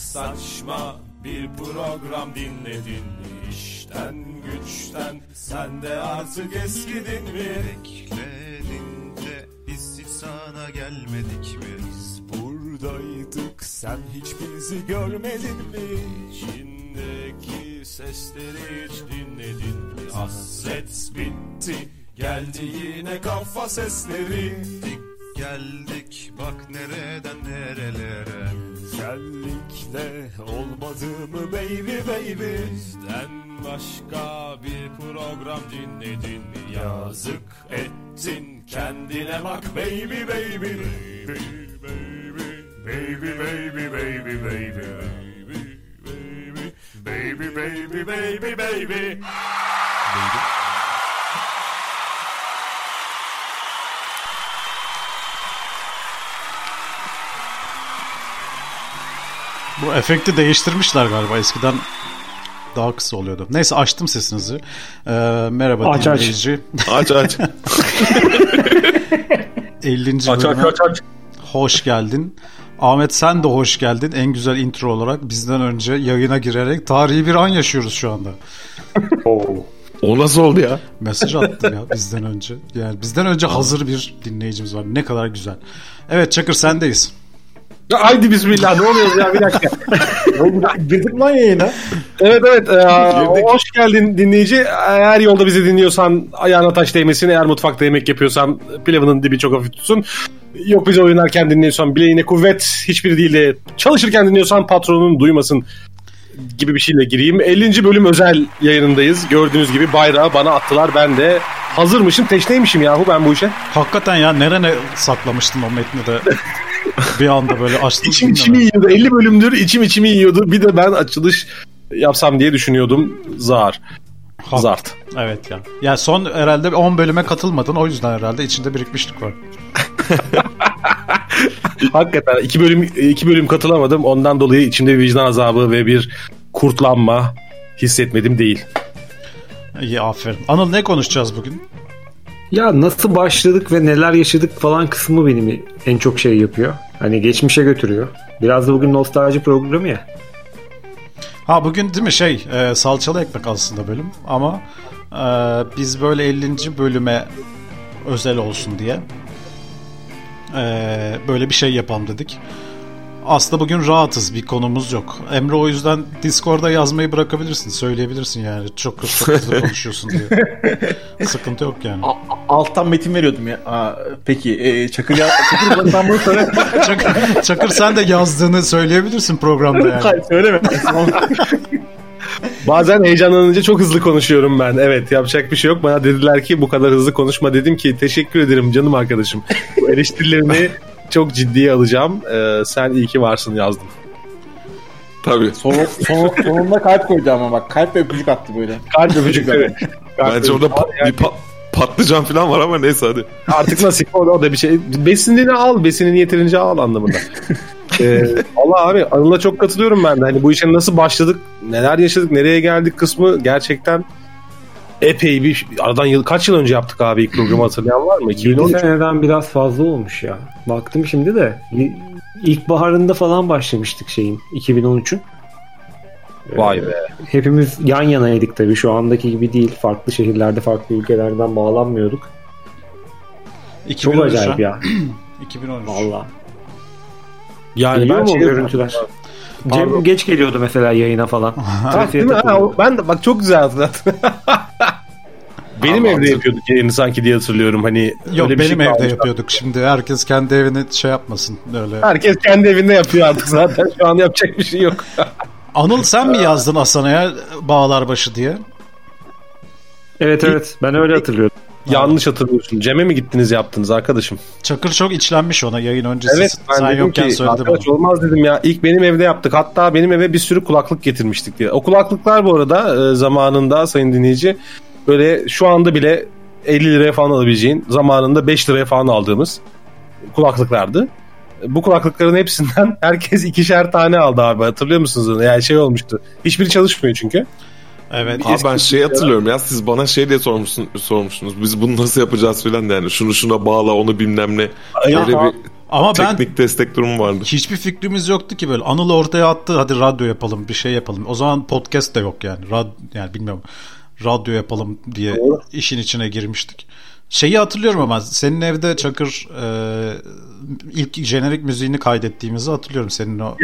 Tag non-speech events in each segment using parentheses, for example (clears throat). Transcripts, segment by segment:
Saçma bir program dinledin mi? İşten güçten sen de artık eskidin mi? Bekledin de biz hiç sana gelmedik mi? Biz buradaydık sen hiç bizi görmedin mi? İçindeki sesleri hiç dinledin mi? Hasret bitti geldi yine kafa sesleri. Dik geldik bak nereden nerelere. Güzellikle olmadı mı baby baby? Bizden başka bir program dinledin mi? Yazık ettin kendine bak baby baby. Baby baby baby baby baby baby. Baby baby baby baby baby Bu efekti değiştirmişler galiba. Eskiden daha kısa oluyordu. Neyse açtım sesinizi. Ee, merhaba Aç, aç. dinleyici. Aç aç. (laughs) 50. Aç aç aç aç. hoş geldin. Ahmet sen de hoş geldin. En güzel intro olarak bizden önce yayına girerek tarihi bir an yaşıyoruz şu anda. Oo. O nasıl oldu ya? Mesaj attı ya bizden önce. Yani bizden önce hazır bir dinleyicimiz var. Ne kadar güzel. Evet Çakır sendeyiz. Ya haydi bismillah ne oluyoruz ya bir dakika. (laughs) Girdik lan yayına. Evet evet. e, hoş geldin dinleyici. Eğer yolda bizi dinliyorsan ayağına taş değmesin. Eğer mutfakta yemek yapıyorsan pilavının dibi çok hafif tutsun. Yok bizi oynarken dinliyorsan bileğine kuvvet. Hiçbiri değil de çalışırken dinliyorsan patronun duymasın gibi bir şeyle gireyim. 50. bölüm özel yayınındayız. Gördüğünüz gibi bayrağı bana attılar. Ben de hazırmışım, teşneymişim yahu ben bu işe. Hakikaten ya nerene saklamıştın o metni de (laughs) bir anda böyle açtın. İçim içimi yiyordu. 50 bölümdür içim içimi yiyordu. Bir de ben açılış yapsam diye düşünüyordum. Zar. Ha- Zart. Evet ya. Ya son herhalde 10 bölüme katılmadın o yüzden herhalde içinde birikmişlik var. (laughs) Hakikaten iki bölüm iki bölüm katılamadım. Ondan dolayı içimde bir vicdan azabı ve bir kurtlanma hissetmedim değil. İyi aferin. Anıl ne konuşacağız bugün? Ya nasıl başladık ve neler yaşadık falan kısmı benim en çok şey yapıyor. Hani geçmişe götürüyor. Biraz da bugün nostalji programı ya. Ha bugün değil mi şey e, salçalı ekmek aslında bölüm ama e, biz böyle 50. bölüme özel olsun diye e, böyle bir şey yapalım dedik. Aslında bugün rahatız bir konumuz yok. Emre o yüzden Discord'da yazmayı bırakabilirsin. Söyleyebilirsin yani. Çok çok hızlı (laughs) konuşuyorsun diye. Sıkıntı yok yani. Alttan metin veriyordum ya. Aa, peki e, Çakır ya Çakır ben bunu söyle. (laughs) Çakır, Çakır sen de yazdığını söyleyebilirsin programda yani. Hayır söyleme. Bazen heyecanlanınca çok hızlı konuşuyorum ben. Evet yapacak bir şey yok. Bana dediler ki bu kadar hızlı konuşma. Dedim ki teşekkür ederim canım arkadaşım. Bu eleştirilerini çok ciddiye alacağım. Ee, sen iyi ki varsın yazdım. Tabii. Son, son, sonunda kalp koydu ama bak kalp ve öpücük attı böyle. Kalp öpücük evet. Kalp Bence orada pa- bir pa- patlıcan falan var ama neyse hadi. Artık nasip o da, o da bir şey. Besinini al, besinini yeterince al anlamında. (laughs) Ee, Allah abi Anıl'a çok katılıyorum ben de. Hani bu işe nasıl başladık, neler yaşadık, nereye geldik kısmı gerçekten epey bir aradan yıl kaç yıl önce yaptık abi ilk programı hatırlayan var mı? 7 2013. seneden biraz fazla olmuş ya. Baktım şimdi de ilkbaharında falan başlamıştık şeyin 2013'ün. Vay be. Hepimiz yan yanaydık tabii şu andaki gibi değil. Farklı şehirlerde farklı ülkelerden bağlanmıyorduk. Çok 2013 acayip ha. ya. (clears throat) 2013. Valla. Yani Geliyor ben mu o şey- görüntüler? Cem geç geliyordu mesela yayına falan. Ha, (laughs) Trafiğe değil mi? Ha, ben de bak çok güzel hatırlattın. (laughs) Benim evde yapıyorduk yayını sanki diye hatırlıyorum. Hani Yok öyle bir şey benim evde kalmış. yapıyorduk. Şimdi herkes kendi evini şey yapmasın öyle. Herkes kendi evinde yapıyor artık zaten. Şu an yapacak bir şey yok. (laughs) Anıl sen mi yazdın Asana'ya bağlar başı diye? Evet evet ben öyle hatırlıyorum. Yanlış hatırlıyorsun. Cem'e mi gittiniz yaptınız arkadaşım? Çakır çok içlenmiş ona yayın öncesi. Evet ben sen dedim yokken ki söyledi arkadaş bana. olmaz dedim ya. İlk benim evde yaptık. Hatta benim eve bir sürü kulaklık getirmiştik diye. O kulaklıklar bu arada e, zamanında sayın dinleyici böyle şu anda bile 50 liraya falan alabileceğin zamanında 5 liraya falan aldığımız kulaklıklardı. Bu kulaklıkların hepsinden (laughs) herkes ikişer tane aldı abi hatırlıyor musunuz onu? Yani şey olmuştu. Hiçbiri çalışmıyor çünkü. Evet. Abi ben şey hatırlıyorum ya siz bana şey diye sormuşsun, sormuşsunuz. Biz bunu nasıl yapacağız filan yani şunu şuna bağla onu bilmem ne. Öyle bir Ama ben teknik destek durumu vardı. hiçbir fikrimiz yoktu ki böyle. Anıl ortaya attı hadi radyo yapalım bir şey yapalım. O zaman podcast da yok yani. Rad, yani bilmiyorum. Radyo yapalım diye işin içine girmiştik. Şeyi hatırlıyorum ama senin evde Çakır e, ilk jenerik müziğini kaydettiğimizi hatırlıyorum senin o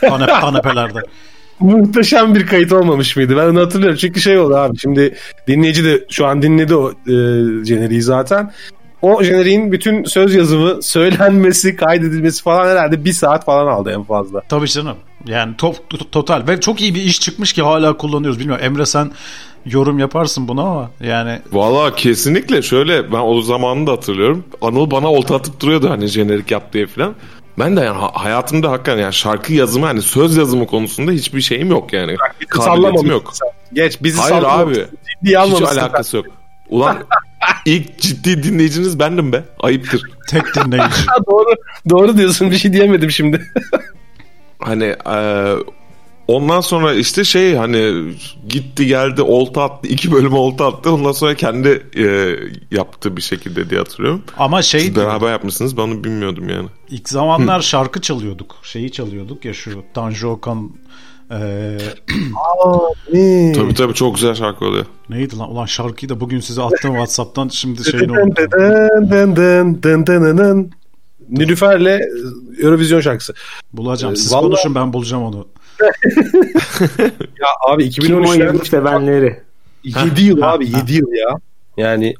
kanep, kanepelerde. (laughs) Muhteşem bir kayıt olmamış mıydı? Ben onu hatırlıyorum. Çünkü şey oldu abi. Şimdi dinleyici de şu an dinledi o e, jeneriği zaten. O jeneriğin bütün söz yazımı, söylenmesi, kaydedilmesi falan herhalde bir saat falan aldı en fazla. Tabii canım. Yani top, to- total ve çok iyi bir iş çıkmış ki hala kullanıyoruz. Bilmiyorum Emre sen yorum yaparsın buna ama yani Valla kesinlikle şöyle ben o zamanını da hatırlıyorum. Anıl bana olta atıp duruyordu hani jenerik yap diye filan. Ben de yani ha- hayatımda hakikaten yani şarkı yazımı hani söz yazımı konusunda hiçbir şeyim yok yani. Kabiliyetim yok. sen. Geç bizi Hayır abi. Hiç alakası yok. Ulan (laughs) ilk ciddi dinleyiciniz bendim be. Ayıptır. (laughs) tek dinleyici. (laughs) Doğru, doğru diyorsun. Bir şey diyemedim şimdi. Hani e, ondan sonra işte şey hani gitti geldi olta attı. iki bölüm olta attı. Ondan sonra kendi e, yaptı bir şekilde diye hatırlıyorum. Ama şey Siz beraber yapmışsınız. Ben onu bilmiyordum yani. ilk zamanlar şarkı çalıyorduk. Şeyi çalıyorduk ya şu Tanju Okan e, (clears throat) Tabii tabii çok güzel şarkı oluyor. neydi lan? Ulan şarkıyı da bugün size attım Whatsapp'tan şimdi dın dın. Nilüfer'le Eurovision şarkısı. Bulacağım. Siz Vallahi- konuşun ben bulacağım onu. (laughs) Ya abi Kim 2013'ten oynadı sevenleri? 7 yıl abi 7 yıl ya. Yani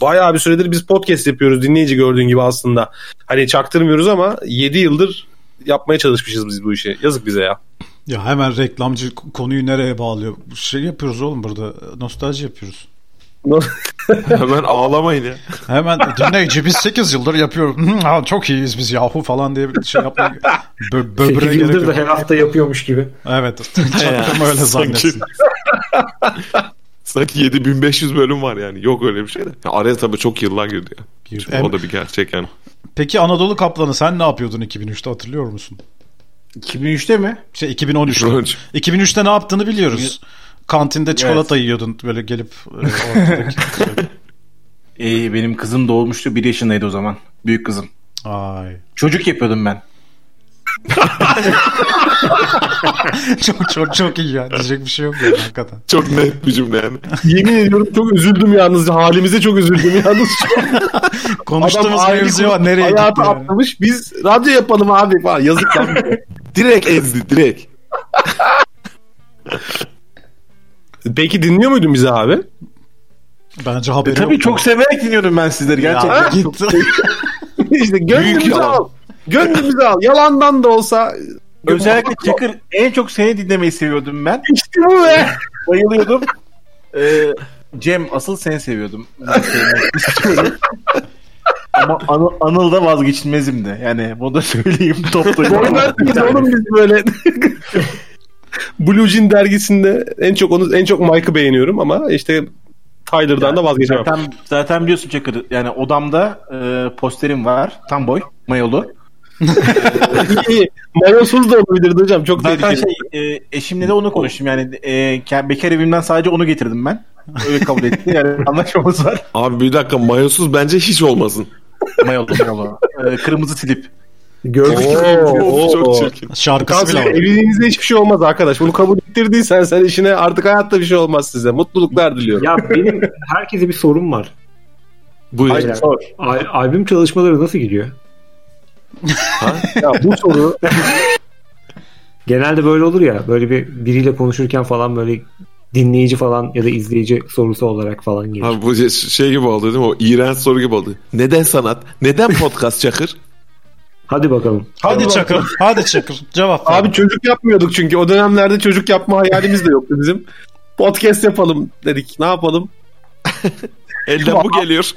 bayağı bir süredir biz podcast yapıyoruz dinleyici gördüğün gibi aslında. Hani çaktırmıyoruz ama 7 yıldır yapmaya çalışmışız biz bu işi. Yazık bize ya. Ya hemen reklamcı konuyu nereye bağlıyor? Şey yapıyoruz oğlum burada. Nostalji yapıyoruz. Hemen ağlamayın ya. Hemen dinleyici biz 8 yıldır yapıyoruz. Hı, ha, çok iyiyiz biz yahu falan diye bir şey yapmaya bö böbreğe 8 gerek yıldır da her hafta yapıyormuş gibi. Evet. (laughs) Çaktırma öyle zannetsin. Sanki 7500 bölüm var yani. Yok öyle bir şey de. Ya araya tabii çok yıllar girdi ya. Şimdi o da bir gerçek yani. Peki Anadolu Kaplanı sen ne yapıyordun 2003'te hatırlıyor musun? 2003'te mi? Şey 2013'te. Önce. 2003'te ne yaptığını biliyoruz. Kantinde çikolata yiyordun böyle gelip e, ortadaki. (laughs) Ee, benim kızım doğmuştu. 1 yaşındaydı o zaman. Büyük kızım. Ay. Çocuk yapıyordum ben. (laughs) çok çok çok iyi ya. Diyecek bir şey yok yani hakikaten. Çok net bir cümle yani. (laughs) Yemin ediyorum çok üzüldüm yalnız. Halimize çok üzüldüm yalnız. Konuştuğumuz aile mevzu var kurup nereye gitti Hayatı yani? atlamış. Biz radyo yapalım abi falan. Yazık lan. Direkt ezdi direkt. Peki dinliyor muydun bizi abi? Bence haberi E, tabii yok. çok severek dinliyordum ben sizleri gerçekten. Ya, gitti. (laughs) işte gönlümüzü al. Gönlümüzü al. Yalandan da olsa Özellikle Çakır en çok seni dinlemeyi seviyordum ben. işte bu be. (laughs) Bayılıyordum. Ee, Cem asıl seni seviyordum. (laughs) Ama Anıl, Anıl da vazgeçilmezimdi. Yani bunu da söyleyeyim toplayayım. Oynardık oğlum biz böyle. Blue Jean dergisinde en çok onu en çok Mike'ı beğeniyorum ama işte Tyler'dan da vazgeçemem. Zaten, zaten biliyorsun Çakır yani odamda e, posterim var. Tam boy mayolu. İyi. Mayosuz da olabilirdi hocam. Çok Zaten tehlikeli. şey e, eşimle de onu konuştum yani e, bekar evimden sadece onu getirdim ben. Öyle kabul etti yani (laughs) anlaşmamız var. Abi bir dakika mayosuz bence hiç olmasın. Mayolu mayolu. E, kırmızı slip. Gördük. Oo, Çok oo. çirkin. Şarkısı bile var. evliliğinizde hiçbir şey olmaz arkadaş. Bunu kabul ettirdiysen sen işine artık hayatta bir şey olmaz size. Mutluluklar diliyorum. Ya benim herkese bir sorum var. Buyur. Hayır. Al- albüm çalışmaları nasıl gidiyor? ya bu soru (laughs) Genelde böyle olur ya. Böyle bir biriyle konuşurken falan böyle dinleyici falan ya da izleyici sorusu olarak falan gelir. Abi bu şey- şey gibi oldu değil mi? O iğrenç soru gibi oldu. Neden sanat? Neden podcast Çakır? Hadi bakalım. Hadi Çakır. Hadi Çakır. Cevap ver. abi çocuk yapmıyorduk çünkü o dönemlerde çocuk yapma hayalimiz de yoktu bizim. Podcast yapalım dedik. Ne yapalım? (laughs) Elden bu geliyor.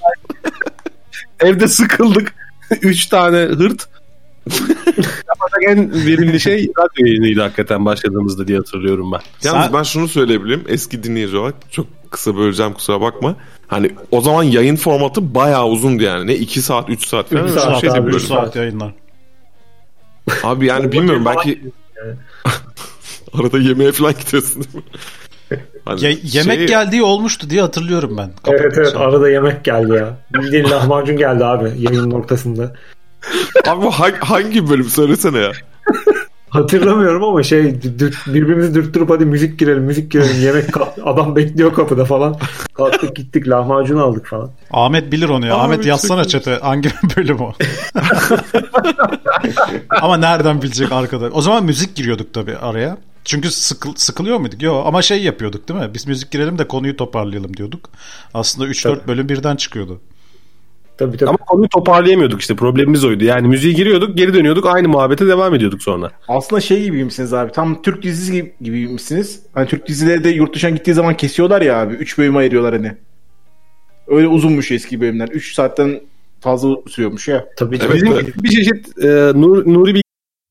(laughs) Evde sıkıldık. (laughs) Üç tane hırt. Yapacak en verimli şey radyo yayınıydı hakikaten başladığımızda diye hatırlıyorum ben. Yalnız Sen- ben şunu söyleyebilirim. Eski dinleyici olarak çok kısa böleceğim kusura bakma. Hani o zaman yayın formatı bayağı uzundu yani. Ne 2 saat 3 saat falan Üç öyle bir saat abi, üç saat yayınlar. (laughs) Abi yani bilmiyorum belki (laughs) arada yemeğe falan gidiyorsun değil mi? (laughs) Hani Ye- yemek şey- geldiği olmuştu diye hatırlıyorum ben. Kapı- Evet evet şey- arada yemek geldi ya. Bildiğin lahmacun geldi abi yayının ortasında. Abi bu hangi, hangi bölüm söylesene ya. Hatırlamıyorum ama şey birbirimizi dürttürüp hadi müzik girelim müzik girelim yemek adam bekliyor kapıda falan. Kalktık gittik lahmacun aldık falan. Ahmet bilir onu ya. Abi, Ahmet yazsana çete hangi (laughs) bölüm o. ama nereden bilecek arkadaş? O zaman müzik giriyorduk tabii araya. Çünkü sıkıl, sıkılıyor muyduk? Yok ama şey yapıyorduk değil mi? Biz müzik girelim de konuyu toparlayalım diyorduk. Aslında 3-4 bölüm birden çıkıyordu. Tabii tabii. Ama konuyu toparlayamıyorduk işte problemimiz oydu. Yani müziğe giriyorduk geri dönüyorduk aynı muhabbete devam ediyorduk sonra. Aslında şey gibiymişsiniz abi. Tam Türk dizisi gibi, gibiymişsiniz. Hani Türk dizileri de yurt dışına gittiği zaman kesiyorlar ya abi. 3 bölüme ayırıyorlar hani. Öyle uzunmuş eski bölümler. 3 saatten fazla sürüyormuş ya. Tabii Evet, Bizim evet. bir çeşit e, Nur, Nuri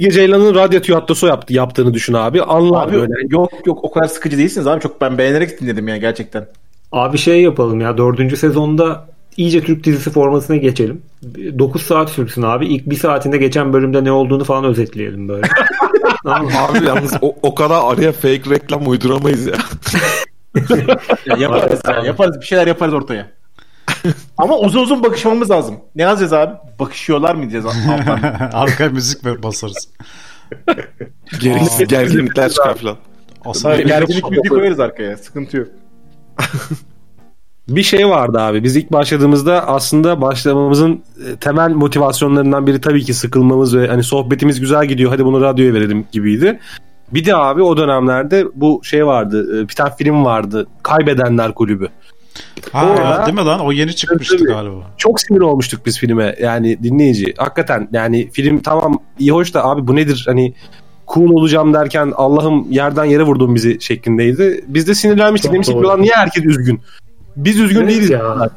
Ceylan'ın radyo tiyatrosu yaptı, yaptığını düşün abi. Anlar Abi böyle. yok yok o kadar sıkıcı değilsiniz abi. Çok ben beğenerek dinledim ya gerçekten. Abi şey yapalım ya dördüncü sezonda iyice Türk dizisi formasına geçelim. 9 saat sürsün abi. İlk bir saatinde geçen bölümde ne olduğunu falan özetleyelim böyle. (laughs) Abi yalnız o, o kadar araya fake reklam uyduramayız ya. (laughs) Ya yaparız ya, yaparız bir şeyler yaparız ortaya. (laughs) Ama uzun uzun bakışmamız lazım. Ne yazacağız abi? Bakışıyorlar mı diyeceğiz. (laughs) Arka müzik ve basarız. (laughs) Gergin, gerginlikler çıkar falan. Aslında Gerginlik müziği koyarız arkaya. Sıkıntı yok. Bir şey vardı abi. Biz ilk başladığımızda aslında başlamamızın e, temel motivasyonlarından biri tabii ki sıkılmamız ve hani sohbetimiz güzel gidiyor. Hadi bunu radyoya verelim gibiydi. Bir de abi o dönemlerde bu şey vardı. e, Bir tane film vardı. Kaybedenler Kulübü. Ha, Orada- değil mi lan? O yeni çıkmıştı Tabii. galiba. Çok sinir olmuştuk biz filme. Yani dinleyici. Hakikaten yani film tamam iyi hoş da abi bu nedir? Hani cool olacağım derken Allah'ım yerden yere vurdun bizi şeklindeydi. Biz de sinirlenmiştik. Çok Demiştik doğru. "Ulan niye herkes üzgün? Biz üzgün Evet değiliz. ya.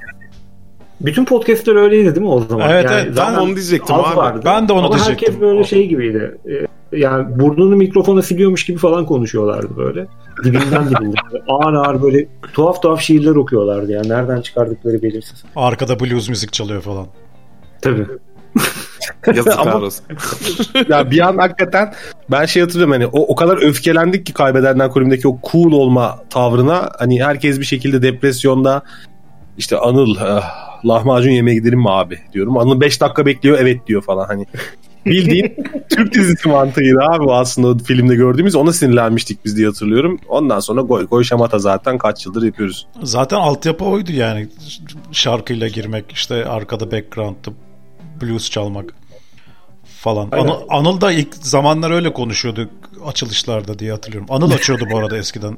Bütün podcastler öyleydi değil mi o zaman? Evet, evet. Ben zaten onu diyecektim abi. vardı. Ben de onu Ama diyecektim. herkes böyle şey gibiydi. Ee, Yani burnunu mikrofona siliyormuş gibi falan konuşuyorlardı böyle. Dibinden dibinden. (laughs) Ağır ağır böyle tuhaf tuhaf şiirler okuyorlardı yani. Nereden çıkardıkları belirsiz. Arkada blues müzik çalıyor falan. Tabii. (laughs) Yazıklar Ama- olsun. ya bir an hakikaten ben şey hatırlıyorum hani o, o kadar öfkelendik ki kaybedenler kulübündeki o cool olma tavrına hani herkes bir şekilde depresyonda işte Anıl ah, lahmacun yemeye gidelim mi abi diyorum. Anıl 5 dakika bekliyor evet diyor falan hani Bildiğin (laughs) Türk dizisi mantığıydı abi bu aslında filmde gördüğümüz. Ona sinirlenmiştik biz diye hatırlıyorum. Ondan sonra goy goy şamata zaten kaç yıldır yapıyoruz. Zaten altyapı oydu yani. Şarkıyla girmek işte arkada background'da blues çalmak falan. Anıl, Anıl da ilk zamanlar öyle konuşuyordu açılışlarda diye hatırlıyorum. Anıl açıyordu bu arada eskiden.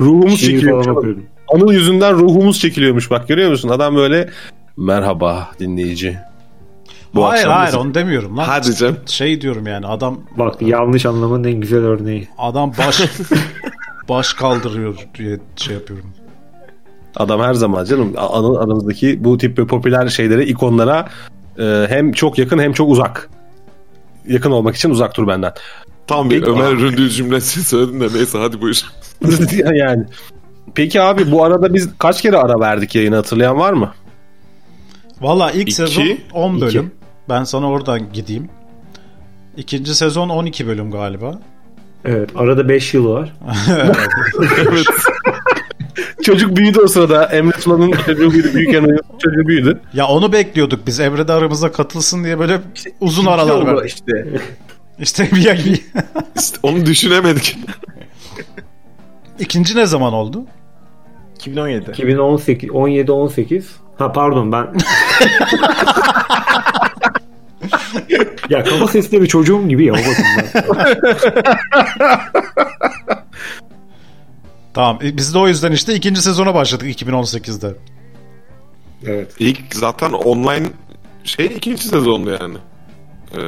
Ruhumuz çekiliyormuş. falan okuyordum. Anıl yüzünden ruhumuz çekiliyormuş bak görüyor musun? Adam böyle merhaba dinleyici. Bu hayır akşam hayır da- onu demiyorum lan. Hadi canım. Şey diyorum yani adam Bak yanlış anlamanın en güzel örneği. adam baş (laughs) baş kaldırıyor diye şey yapıyorum. Adam her zaman canım Anıl aramızdaki bu tip böyle popüler şeylere, ikonlara e, hem çok yakın hem çok uzak. Yakın olmak için uzak dur benden. Tam bir Peki. Ömer Ründül cümlesi söyledin de neyse hadi buyur. (laughs) yani. Peki abi bu arada biz kaç kere ara verdik yayını hatırlayan var mı? Valla ilk İki. sezon 10 İki. bölüm. Ben sana oradan gideyim. İkinci sezon 12 bölüm galiba. Evet arada 5 yıl var. (laughs) Çocuk büyüdü o sırada. Emre Tuna'nın çocuğu büyüdü. Büyük Emre'nin çocuğu büyüdü. Ya onu bekliyorduk biz. Emre de aramıza katılsın diye böyle uzun aralar verdik. işte. İşte bir, bir İşte onu düşünemedik. (laughs) ikinci ne zaman oldu? 2017. 2018 17 18. Ha pardon ben (laughs) Ya kafa sesli bir çocuğum gibi ya o. Tamam. e, Biz de o yüzden işte ikinci sezona başladık 2018'de. evet. İlk zaten online şey ikinci sezondu yani. Ee,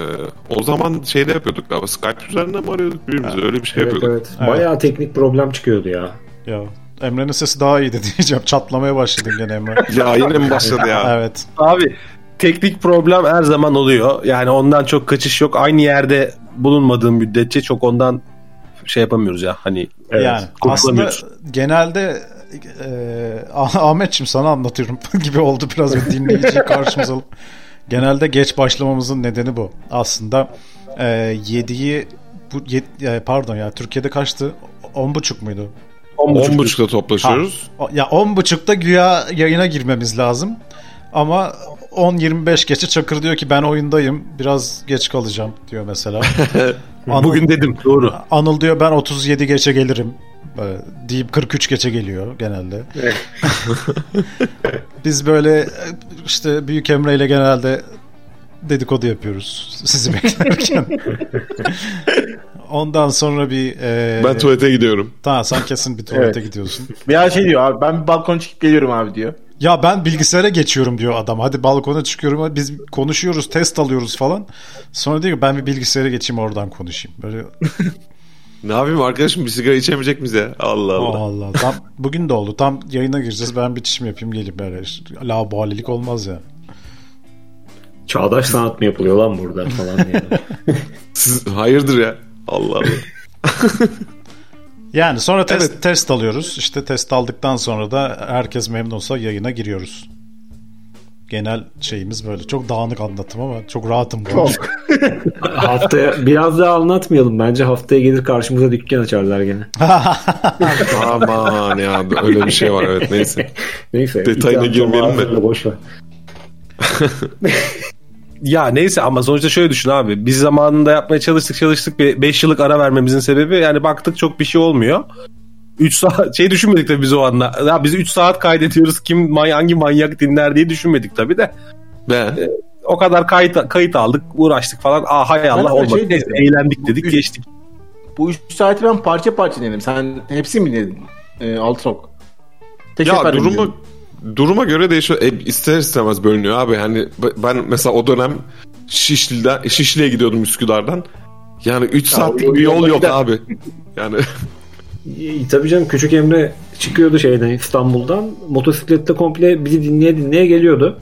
o zaman şeyde yapıyorduk galiba. Skype üzerinden mi arıyorduk birbirimizi? Öyle bir şey Evet, yapıyorduk. evet. Bayağı teknik problem çıkıyordu ya. Ya Emre'nin sesi daha iyiydi (laughs) diyeceğim. Çatlamaya başladın gene Emre. (laughs) Ya yine mi başladı ya? (laughs) evet. Abi teknik problem her zaman oluyor. Yani ondan çok kaçış yok. Aynı yerde bulunmadığın müddetçe çok ondan şey yapamıyoruz ya. Hani Evet. yani aslında genelde e, Ah- Ahmetçim sana anlatıyorum gibi oldu biraz bir dinleyici karşımıza alıp. Genelde geç başlamamızın nedeni bu. Aslında e, 7'yi bu yed- e, pardon ya Türkiye'de kaçtı? 10.30 muydu? 10.30'da toplaşıyoruz. O- Ya 10.30'da güya yayına girmemiz lazım. Ama 10.25 geçe Çakır diyor ki ben oyundayım. Biraz geç kalacağım diyor mesela. (laughs) Anıl- bugün dedim doğru. Anıl diyor ben 37 geçe gelirim. Böyle deyip 43 geçe geliyor genelde. (laughs) Biz böyle işte Büyük Emre ile genelde dedikodu yapıyoruz sizi beklerken. (laughs) Ondan sonra bir e, Ben tuvalete gidiyorum. Tamam sen kesin bir tuvalete gidiyorsun. Bir şey diyor abi ben bir balkona çıkıp geliyorum abi diyor. Ya ben bilgisayara geçiyorum diyor adam. Hadi balkona çıkıyorum. Biz konuşuyoruz, test alıyoruz falan. Sonra diyor ki ben bir bilgisayara geçeyim oradan konuşayım. Böyle (laughs) Ne yapayım arkadaşım bir sigara içemeyecek miyiz ya? Allah Allah. Allah Allah. Tam, bugün de oldu. Tam yayına gireceğiz. Ben bir çişim yapayım gelip böyle. Lavabalilik olmaz ya. Çağdaş sanat mı yapılıyor lan burada falan diye. (laughs) Siz hayırdır ya? Allah Allah. Yani sonra test, Evet. test alıyoruz. İşte test aldıktan sonra da herkes memnunsa yayına giriyoruz. Genel şeyimiz böyle. Çok dağınık anlattım ama çok rahatım. bu arada. (laughs) haftaya biraz daha anlatmayalım. Bence haftaya gelir karşımıza dükkan açarlar gene. (laughs) Aman ya öyle bir şey var evet neyse. (laughs) Neyse. Detayına girmeyelim de. Boş ver. Ya neyse ama sonuçta şöyle düşün abi. Biz zamanında yapmaya çalıştık çalıştık. 5 yıllık ara vermemizin sebebi yani baktık çok bir şey olmuyor. 3 saat şey düşünmedik tabii biz o anda. Ya biz 3 saat kaydediyoruz. Kim hangi manyak dinler diye düşünmedik tabii de. Be. O kadar kayıt kayıt aldık, uğraştık falan. Aa hay Allah olmadı. şey dedim. eğlendik dedik, geçtik. Bu 3 saati ben parça parça dedim. Sen hepsi mi dedin? Ee, alt rock. Tek Ya duruma duruma göre değişiyor. E, ister istemez bölünüyor abi. Hani ben mesela o dönem Şişli'den Şişli'ye gidiyordum Üsküdar'dan. Yani 3 saatlik o bir yol yok abi. Yani (laughs) İyi, tabii canım küçük Emre çıkıyordu şeyden İstanbul'dan. Motosiklette komple bizi dinleye dinleye geliyordu.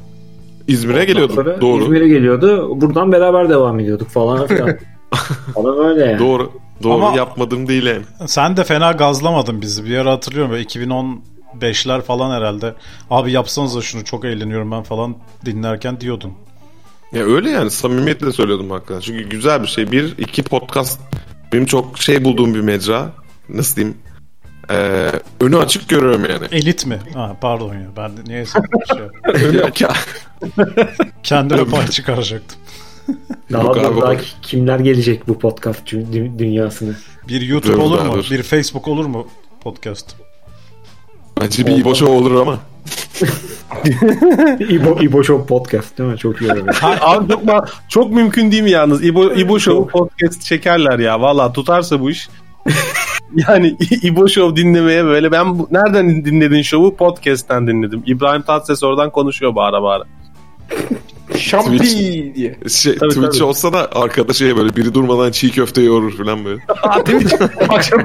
İzmir'e geliyordum. Sonra Doğru. İzmir'e geliyordu. Buradan beraber devam ediyorduk falan filan. (laughs) falan öyle yani. Doğru. Doğru Ama- yapmadığım değil yani. Sen de fena gazlamadın bizi. Bir ara hatırlıyorum böyle 2015'ler falan herhalde. Abi yapsanıza şunu çok eğleniyorum ben falan dinlerken diyordun. Ya öyle yani samimiyetle söylüyordum hakikaten. Çünkü güzel bir şey. Bir, iki podcast benim çok şey bulduğum bir mecra. Nasıl diyeyim? Ee, önü açık görüyorum yani. Elit mi? Ha, pardon ya ben niyeyse şey Ya- (laughs) (laughs) Kendime pay çıkaracaktım. (laughs) Daha, Yok abi, daha kimler gelecek bu podcast dü- dünyasına? Bir YouTube Dur, olur mu? dur. Bir Facebook olur mu podcast? Bence bir İbo Show olur ama. İbo, İbo Show podcast değil mi? Çok iyi olur. Abi çok, çok mümkün değil mi yalnız? İbo, İbo Show podcast çekerler ya. Valla tutarsa bu iş. (laughs) yani İbo Show dinlemeye böyle ben bu, nereden dinledin şovu? Podcast'ten dinledim. İbrahim Tatlıses oradan konuşuyor bağıra bağıra. Şampi Twitch. diye. Şey, Tabii, Twitch tabii. olsa da arkada şey böyle biri durmadan çiğ köfte yoğurur falan böyle. (laughs) Değil mi? (laughs) Akşam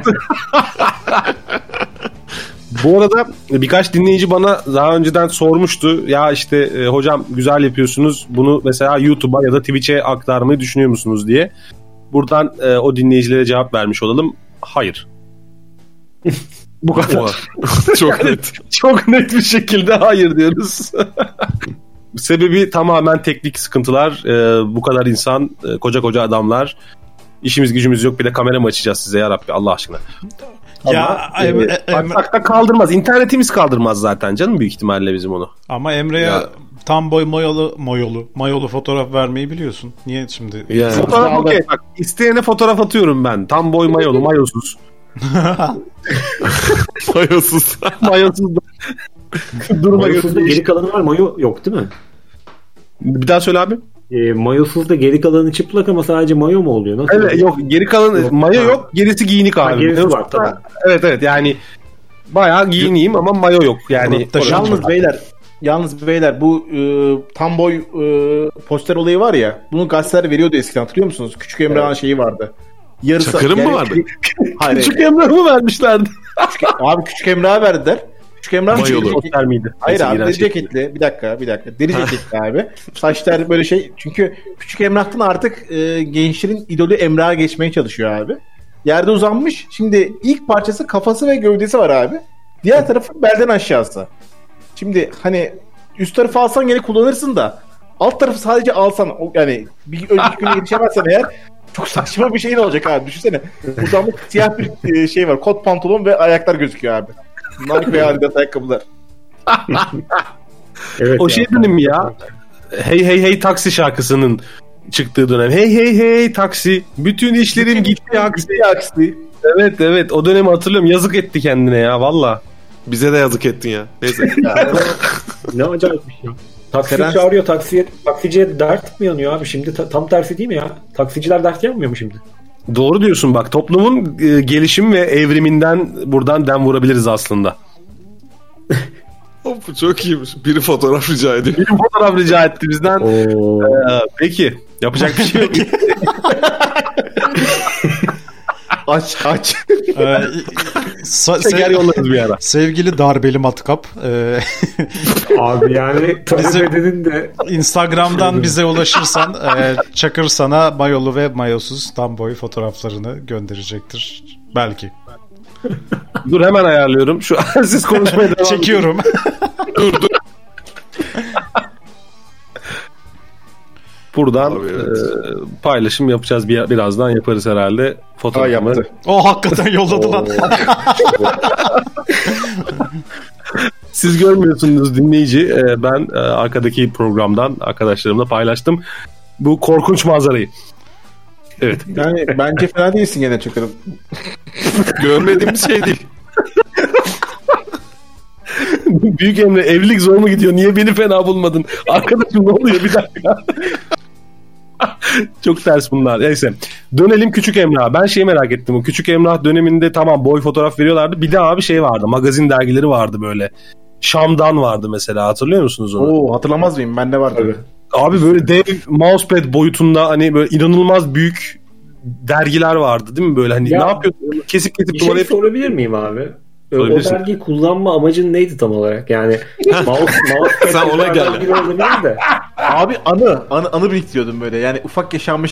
Bu arada birkaç dinleyici bana daha önceden sormuştu. Ya işte e, hocam güzel yapıyorsunuz. Bunu mesela YouTube'a ya da Twitch'e aktarmayı düşünüyor musunuz diye. Buradan e, o dinleyicilere cevap vermiş olalım. Hayır. (laughs) Bu kadar. Oha. Çok net. Çok net bir şekilde hayır diyoruz. (laughs) Sebebi tamamen teknik sıkıntılar. Ee, bu kadar insan, e, koca koca adamlar. İşimiz gücümüz yok bir de kamera mı açacağız size ya Rabbi Allah aşkına. Ya Ama, em- e, em- açsak da kaldırmaz. İnternetimiz kaldırmaz zaten canım büyük ihtimalle bizim onu. ama Emre'ye Ya. tam boy mayolu, mayolu, mayolu fotoğraf vermeyi biliyorsun. Niye şimdi? Yani. Fotoğraf okey. Bak isteyene fotoğraf atıyorum ben. Tam boy mayolu, mayosuz. Mayosuz. Mayosuz da. Duruma Mayosuzda göre. geri kalanı var. Mayo yok değil mi? Bir daha söyle abi. E, mayosuzda geri kalanı çıplak ama sadece mayo mu oluyor? Nasıl Evet oluyor? yok geri kalan Yok. mayo Ha. yok gerisi giyinik abi. Ha, gerisi Mayosuz var, da- tamam. Evet evet yani bayağı giyineyim ama mayo yok yani. Yalnız beyler Yalnız beyler bu e, tam boy e, poster olayı var ya bunu gazeteler veriyordu eskiden hatırlıyor musunuz? Küçük Emrah'ın şeyi vardı. Yarısı, Çakır'ın mı vardı? (laughs) Hayır. Küçük Emrah'ı vermişlerdi. küçük, abi Küçük Emrah'a verdiler. Küçük Emrah deri- Poster miydi? Hayır Neyse, abi deri şey. ceketli. Bir dakika bir dakika. Deri ceketli abi. Saçlar böyle şey. Çünkü Küçük Emrah'tan artık e, gençlerin idolü Emrah'a geçmeye çalışıyor abi. Yerde uzanmış. Şimdi ilk parçası kafası ve gövdesi var abi. Diğer tarafı belden aşağısı. Şimdi hani üst tarafı alsan gene kullanırsın da alt tarafı sadece alsan yani bir önceki güne yetişemezsen eğer çok saçma bir şeyin olacak abi. Düşünsene. Uzanmış siyah bir e, şey var. Kot pantolon ve ayaklar gözüküyor abi. Nike ve Adidas ayakkabılar. (laughs) Evet O ya. şey dönemi ya. Hey hey hey taksi şarkısının çıktığı dönem. Hey hey hey taksi. Bütün işlerim gitti aksi. Gitti aksi. Evet evet o dönemi hatırlıyorum. Yazık etti kendine ya valla. Bize de yazık ettin ya. Neyse. (laughs) Ne acayip bir şey. Taksi Seren- çağırıyor taksiye, taksiciye dert mi yanıyor abi? Şimdi ta- tam tersi değil mi ya? Taksiciler dert yanmıyor mu şimdi? Doğru diyorsun bak toplumun e, gelişim ve evriminden buradan dem vurabiliriz aslında. Hop, çok iyiymiş. Biri fotoğraf rica ediyor. Bir fotoğraf rica etti bizden. Ee, peki yapacak bir şey yok. (laughs) Aç aç. Ee, (laughs) Şeker yollarız bir ara. sevgili darbeli matkap. e, (laughs) Abi yani tarif Bizim- edenin de Instagram'dan bize ulaşırsan e, Çakır sana mayolu ve mayosuz tam boy fotoğraflarını gönderecektir. Belki. Dur hemen ayarlıyorum. Şu an (laughs) siz konuşmaya devam. Çekiyorum. dur dur. Buradan Abi, evet. e, paylaşım yapacağız bir, birazdan yaparız herhalde. Yaptı. (laughs) o hakikaten yolladı lan. Siz görmüyorsunuz dinleyici. E, ben e, arkadaki programdan arkadaşlarımla paylaştım. Bu korkunç manzarayı. Evet. (laughs) Yani bence fena değilsin gene Çakır'ım. (laughs) Görmediğimiz şey değil. Büyük Emre evlilik zor mu gidiyor? Niye beni fena bulmadın? Arkadaşım ne oluyor bir dakika. (laughs) Çok ters bunlar. Neyse. Dönelim Küçük Emrah. Ben şeyi merak ettim. O Küçük Emrah döneminde tamam boy fotoğraf veriyorlardı. Bir de abi şey vardı. Magazin dergileri vardı böyle. Şam'dan vardı mesela. Hatırlıyor musunuz onu? Oo hatırlamaz mıyım? Bende var tabii. Abi böyle dev mousepad boyutunda hani böyle inanılmaz büyük dergiler vardı değil mi böyle hani Ya, ne yapıyorsun kesip kesip bir duvara şey sorabilir miyim abi? Ee, O dergiyi kullanma amacın neydi tam olarak? Yani (laughs) mouse, mouse Sen ona gel. biri olabilir de. Abi anı, anı, anı biriktiriyordum böyle. Yani ufak yaşanmış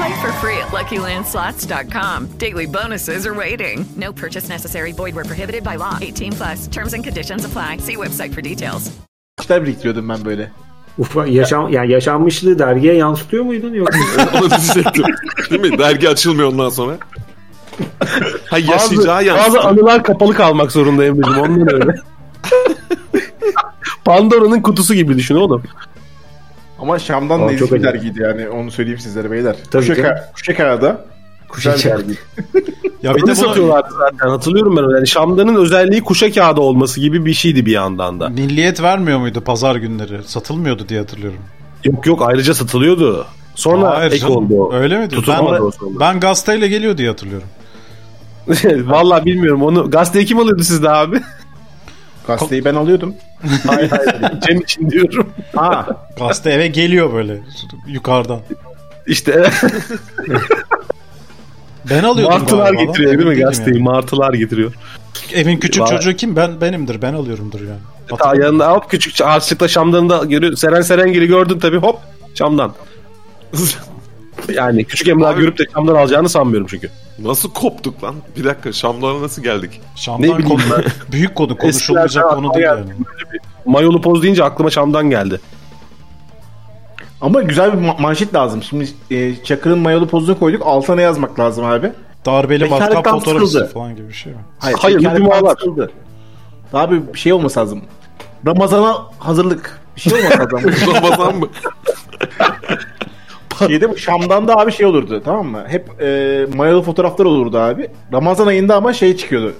Play for free at LuckyLandSlots.com. Daily bonuses are waiting. No purchase necessary. Void where prohibited by law. 18 plus. Terms and conditions apply. See website for details. İşler biriktiriyordum ben böyle. Ufak yaşam yani yaşanmışlığı dergiye yansıtıyor muydun yoksa? (laughs) Onu diyecektim. Değil mi? Dergi açılmıyor ondan sonra. Ha Bazı, yaşayacağı yansın. bazı anılar kapalı kalmak zorunda Emre'cim ondan öyle. (laughs) Pandora'nın kutusu gibi düşün oğlum. Ama Şam'dan Aa, nezih çok bir dergiydi yani onu söyleyeyim sizlere beyler. Tabii canım. Kuşak, Kuşakağa'da güzel bir Kuşak- dergi. (laughs) Ya bir de bunu satıyorlardı zaten hatırlıyorum ben. Yani Şam'danın özelliği kuşa kağıdı olması gibi bir şeydi bir yandan da. milliyet vermiyor muydu pazar günleri? Satılmıyordu diye hatırlıyorum. Yok yok ayrıca satılıyordu. Sonra Hayır ek canım, oldu o. Öyle mi? Ben, o sonra. ben gazeteyle geliyor diye hatırlıyorum. (laughs) Vallahi bilmiyorum onu. Gazeteyi kim alıyordu sizde abi? Gazeteyi ben alıyordum. (laughs) hayır hayır. Cem için diyorum. Ha. Gazete eve geliyor böyle yukarıdan. İşte (laughs) Ben alıyordum martılar galiba getiriyor değil mi gazeteyi? yani. Martılar getiriyor. Evin küçük Vay. çocuğu kim? Ben benimdir. Ben alıyorumdur yani. Ta yanında hop küçük harçlıkla Şam'dan da görüyor. Seren Serengil'i gördün tabii hop Şam'dan. (laughs) Yani küçük Abi- görüp de Şam'dan alacağını sanmıyorum çünkü. Nasıl koptuk lan? Bir dakika Şamlara nasıl geldik? Şam'dan Ne konu, (laughs) büyük konu Eskilerden konu değil yani. Mayolu poz deyince aklıma Şam'dan geldi. Ama güzel bir ma- manşet lazım. Şimdi e, Çakır'ın mayolu pozunu koyduk. Altına ne yazmak lazım abi? Darbeli matkap fotoğrafı sıkıldı. falan gibi bir şey mi? Hayır, Hayır, sıkıldı. Daha bir şey olması lazım. Ramazana hazırlık. Bir şey olması lazım. (laughs) (laughs) Ramazan mı? Şeyde bu Şam'dan da abi şey olurdu tamam mı? Hep e, mayalı fotoğraflar olurdu abi. Ramazan ayında ama şey çıkıyordu.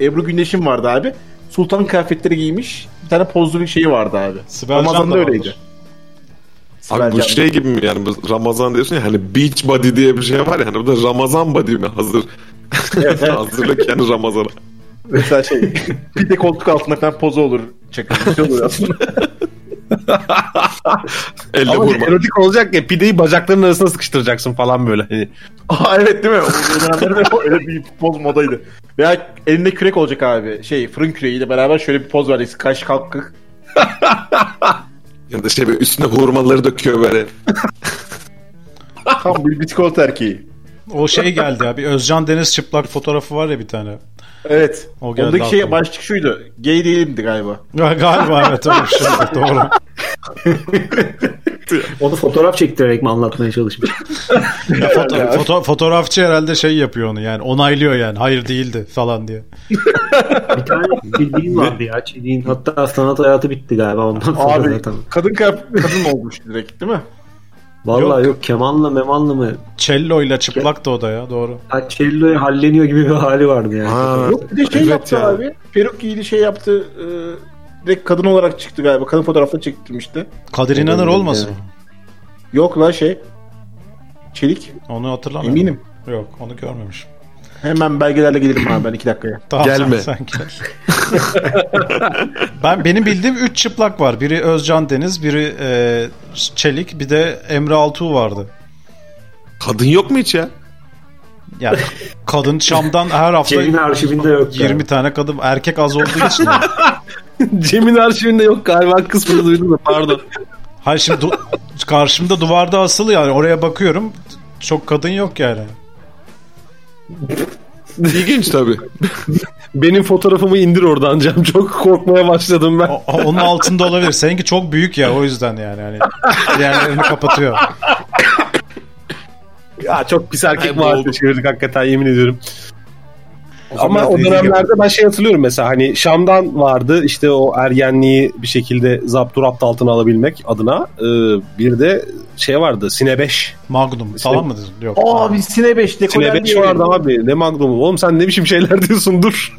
Ebru Gündeş'in vardı abi. Sultan kıyafetleri giymiş. Bir tane pozlu bir şeyi vardı abi. Sibel Ramazan'da da öyleydi. vardır. Abi bu Can. şey gibi mi yani bu Ramazan diyorsun ya hani beach body diye bir şey var ya hani bu da Ramazan body mi hazır? Evet, evet. (laughs) Hazırlık yani Ramazan'a. Mesela şey (laughs) bir de koltuk altında falan pozu olur. Çakır. Bir şey olur aslında. (laughs) (laughs) Elle Ama vurma. erotik olacak ya pideyi bacaklarının arasına sıkıştıracaksın falan böyle. Hani (laughs) Aa evet değil mi? O dönemlerde (laughs) öyle bir poz modaydı. Veya elinde kürek olacak abi. Şey fırın küreğiyle beraber şöyle bir poz vereceksin. Kaş kalkık. Ya da şey böyle üstüne hurmaları döküyor böyle. Tam bir bisiklet erkeği. O şey geldi ya. Bir Özcan Deniz çıplak fotoğrafı var ya bir tane. Evet. O Ondaki şey aklıma. başlık şuydu. Gay değilimdi galiba. Ya Galiba evet öyle bir şey. Doğru. Onu fotoğraf çektirerek mi anlatmaya çalışmış? Ya foto- (laughs) foto- fotoğrafçı herhalde şey yapıyor onu yani. Onaylıyor yani. Hayır değildi falan diye. Bir tane bildiğin vardı ya. Çeliğin hatta sanat hayatı bitti galiba ondan sonra Abi zaten. kadın kıyaf- kadın olmuş direkt değil mi? Vallahi yok, kemanla memanla mı? Cello ile çıplak da o da ya doğru. Ha, Cello'ya halleniyor gibi bir hali vardı yani. Ha, Yok bir de şey evet yaptı ya. abi. Peruk giydi şey yaptı. E, direkt kadın olarak çıktı galiba. Kadın fotoğrafını çektirmişti. Kadir İnanır olmasın? Yok la şey. Çelik. Onu hatırlamıyorum. Eminim. Yok onu görmemişim. Hemen belgelerle gelirim abi ben iki dakikaya. (laughs) Tamam, Gelme. Sen, sen gel. (laughs) ben benim bildiğim 3 çıplak var. Biri Özcan Deniz, biri e, Çelik, bir de Emre Altuğ vardı. Kadın yok mu hiç ya? Yani kadın Şam'dan her hafta Cem'in arşivinde yok. 20 tane kadın erkek az olduğu için. yani. (laughs) Cem'in arşivinde yok galiba kısmını duydum da pardon. Hayır şimdi du- karşımda duvarda asılı yani oraya bakıyorum. Çok kadın yok yani. İlginç tabii. Benim fotoğrafımı indir oradan Cem. Çok korkmaya başladım ben. O- Onun altında olabilir. Seninki çok büyük ya o yüzden yani. Hani diğerlerini kapatıyor. Ya çok pis erkek muhabbeti çevirdik hakikaten yemin ediyorum. Ama o dönemlerde ben şey hatırlıyorum mesela hani Şam'dan vardı işte o ergenliği bir şekilde zapturapt altına alabilmek adına Ee, bir de şey vardı Sine 5. Magnum falan mı? Yok. Abi Sine 5 dekoler Sine 5 diye. vardı abi ne Magnum oğlum sen ne biçim şeyler diyorsun dur.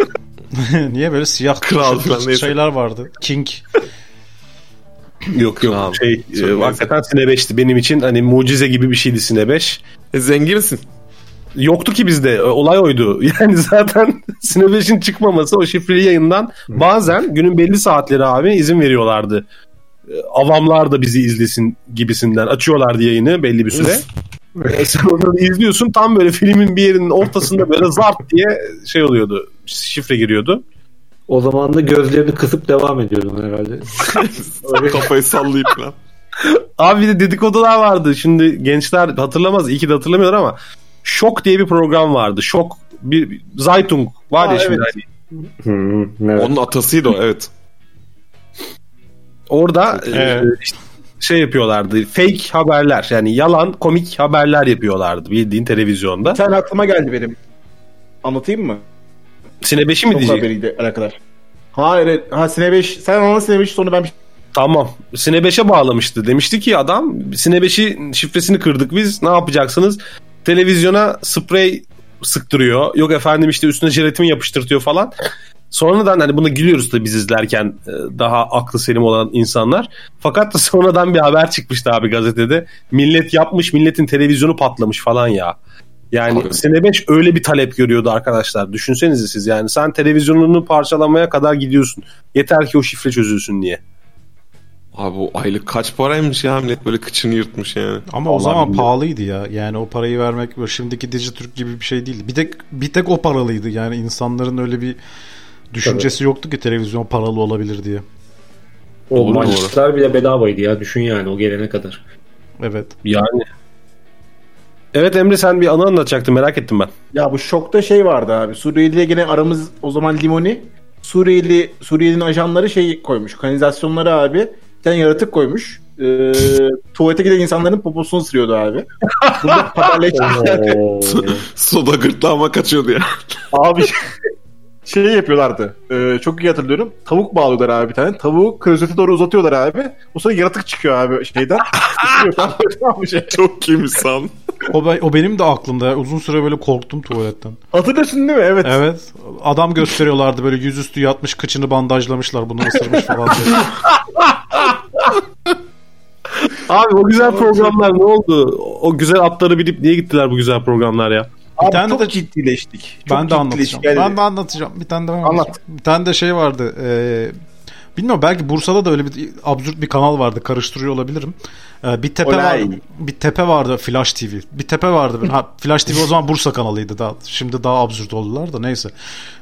(laughs) Niye böyle siyah Kral şeyler vardı? King. yok yok Tamam. şey Çok e, hakikaten Sine 5'ti benim için hani mucize gibi bir şeydi Sine 5. E, zenginsin. Yoktu ki bizde. E, Olay oydu. (laughs) Yani zaten Sine 5'in çıkmaması o şifreli yayından bazen günün belli saatleri abi izin veriyorlardı. E, Avamlar da bizi izlesin gibisinden açıyorlardı yayını belli bir süre. E, Sen oradan izliyorsun tam böyle filmin bir yerinin ortasında böyle zart diye şey oluyordu. Şifre giriyordu. O zaman da gözlerini kısıp devam ediyordum herhalde. (laughs) Kafayı sallayıp falan. Abi bir de dedikodular vardı. Şimdi gençler hatırlamaz. iyi ki de hatırlamıyorlar ama Şok diye bir program vardı. Şok bir Zeitung var Aa, ya şimdi evet. hani. Evet. Onun atasıydı o evet. Orada e, Evet. işte şey yapıyorlardı. Fake haberler yani yalan komik haberler yapıyorlardı bildiğin televizyonda. Tane aklıma geldi benim. Anlatayım mı? Sine 5'i mi Çok diyecek? haberiydi arkadaş. Hayır, evet. ha Sine 5. Sen anla Sine 5 sonra ben bir Tamam. Sine 5'e bağlamıştı. Demişti ki adam Sine 5'i şifresini kırdık biz. Ne yapacaksınız? Televizyona sprey sıktırıyor. Yok efendim işte üstüne jelatin yapıştırtıyor falan. Sonradan hani bunu gülüyoruz da biz izlerken e, daha aklı selim olan insanlar. Fakat sonradan bir haber çıkmıştı abi gazetede. Millet yapmış, milletin televizyonu patlamış falan ya. Yani Abi. Sine 5 öyle bir talep görüyordu arkadaşlar. Düşünsenize siz yani sen televizyonunu parçalamaya kadar gidiyorsun. Yeter ki o şifre çözülsün diye. Abi o aylık kaç paraymış ya millet böyle kıçını yırtmış yani. Ama o Vallahi zaman bilmiyorum. pahalıydı ya. Yani o parayı vermek böyle şimdiki Dijitürk gibi bir şey değil. Bir tek bir tek o paralıydı. Yani insanların öyle bir düşüncesi yoktu ki televizyon paralı olabilir diye. O Doğru, maçlar bile bedavaydı ya düşün yani o gelene kadar. Evet. Yani. Evet Emre sen bir anı anlatacaktın merak ettim ben. Ya bu şokta şey vardı abi. Suriyeli'yle gene aramız o zaman limoni. Suriyeli Suriyeli'nin ajanları şey koymuş. Kanalizasyonlara abi tane yaratık koymuş. Ee, tuvalete giden insanların poposunu ısırıyordu abi. Burada. Oo. (laughs) Soda gırtlağıma kaçıyordu ya. Abi şey yapıyorlardı. Ee, çok iyi hatırlıyorum. Tavuk bağlıyorlar abi bir tane. Tavuğu klozete doğru uzatıyorlar abi. O sırada yaratık çıkıyor abi şeyden. (laughs) Şey. Çok iyiymiş san. O, be- o benim de aklımda. Uzun süre böyle korktum tuvaletten. Hatırlıyorsun değil mi? Evet. Evet. Adam gösteriyorlardı böyle yüzüstü yatmış kıçını bandajlamışlar bunu ısırmış falan diye. (laughs) Abi o güzel programlar ne oldu? O güzel atları bilip niye gittiler bu güzel programlar ya? Abi tane çok de- ciddileştik. Çok ben de anlatacağım. Yani- Ben de anlatacağım. Bir tane de ben Anlat. Bir tane de şey vardı. E, bilmiyorum belki Bursa'da da öyle bir absürt bir kanal vardı. Karıştırıyor olabilirim. E, bir tepe Olay. vardı. Bir tepe vardı Flash TV. Bir tepe vardı. Ha, Flash TV o zaman Bursa kanalıydı. Daha, şimdi daha absürt oldular da neyse.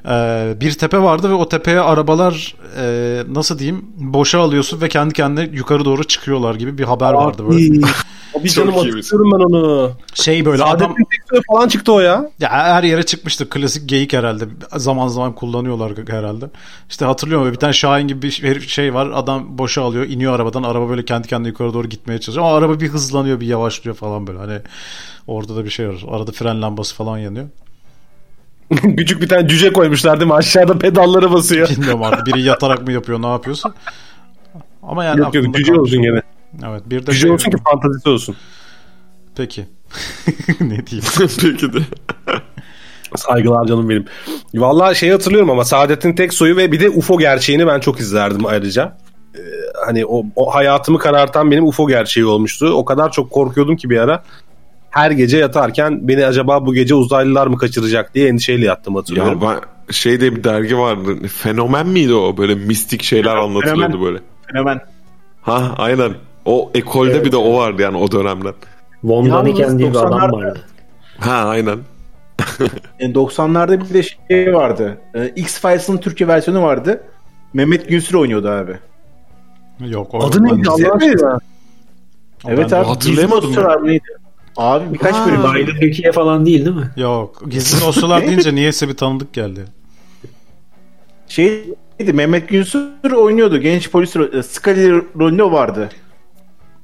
E, bir tepe vardı ve o tepeye arabalar e, nasıl diyeyim boşa alıyorsun ve kendi kendine yukarı doğru çıkıyorlar gibi bir haber vardı böyle. Abi canım hatırlıyorum ben onu. Şey böyle adam Saadettin falan çıktı o ya. Ya her yere çıkmıştır. Klasik geyik herhalde. Zaman zaman kullanıyorlar herhalde. İşte hatırlıyorum bir tane Şahin gibi bir şey- şey var. Adam boşa alıyor. iniyor arabadan. Araba böyle kendi kendine yukarı doğru gitmeye çalışıyor. Ama araba bir hızlanıyor bir yavaşlıyor falan böyle. Hani orada da bir şey var. Arada fren lambası falan yanıyor. (laughs) Küçük bir tane cüce koymuşlar değil mi? Aşağıda pedallara basıyor. Bilmiyorum artık biri yatarak mı yapıyor ne yapıyorsa. Ama yani yok yok cüce olsun gene. Evet bir de Cüce şey- olsun ki fantazisi olsun. Peki. (laughs) ne diyeyim? (laughs) Peki de. Saygılar canım benim. Vallahi şeyi hatırlıyorum ama Saadettin Teksoy'u ve bir de UFO gerçeğini ben çok izlerdim ayrıca. Ee, hani o, o hayatımı karartan benim UFO gerçeği olmuştu. O kadar çok korkuyordum ki bir ara. Her gece yatarken beni acaba bu gece uzaylılar mı kaçıracak diye endişeyle yattım hatırlıyorum. Ya ben şeyde bir dergi vardı. Fenomen miydi o? Böyle mistik şeyler anlatılıyordu Fenomen. böyle. Fenomen. Ha aynen. O ekolde bir de o vardı yani o dönemden. Von Daniken diye bir adam 90'larda vardı. Ha aynen. Yani 90'larda bir de şey vardı. Ee, X-Files'ın Türkçe versiyonu vardı. Mehmet Günsür oynuyordu abi. Yok. Adı neydi Allah aşkına? Evet abi. hatırlayamadım Gizli abi neydi? Abi birkaç Ha, bölüm. Baylı Türkiye falan değil değil mi? Yok. Gizli dosyalar (laughs) deyince niyeyse bir tanıdık geldi. Şeydi Mehmet Günsür oynuyordu. Genç polis e, Scully rolünde o vardı.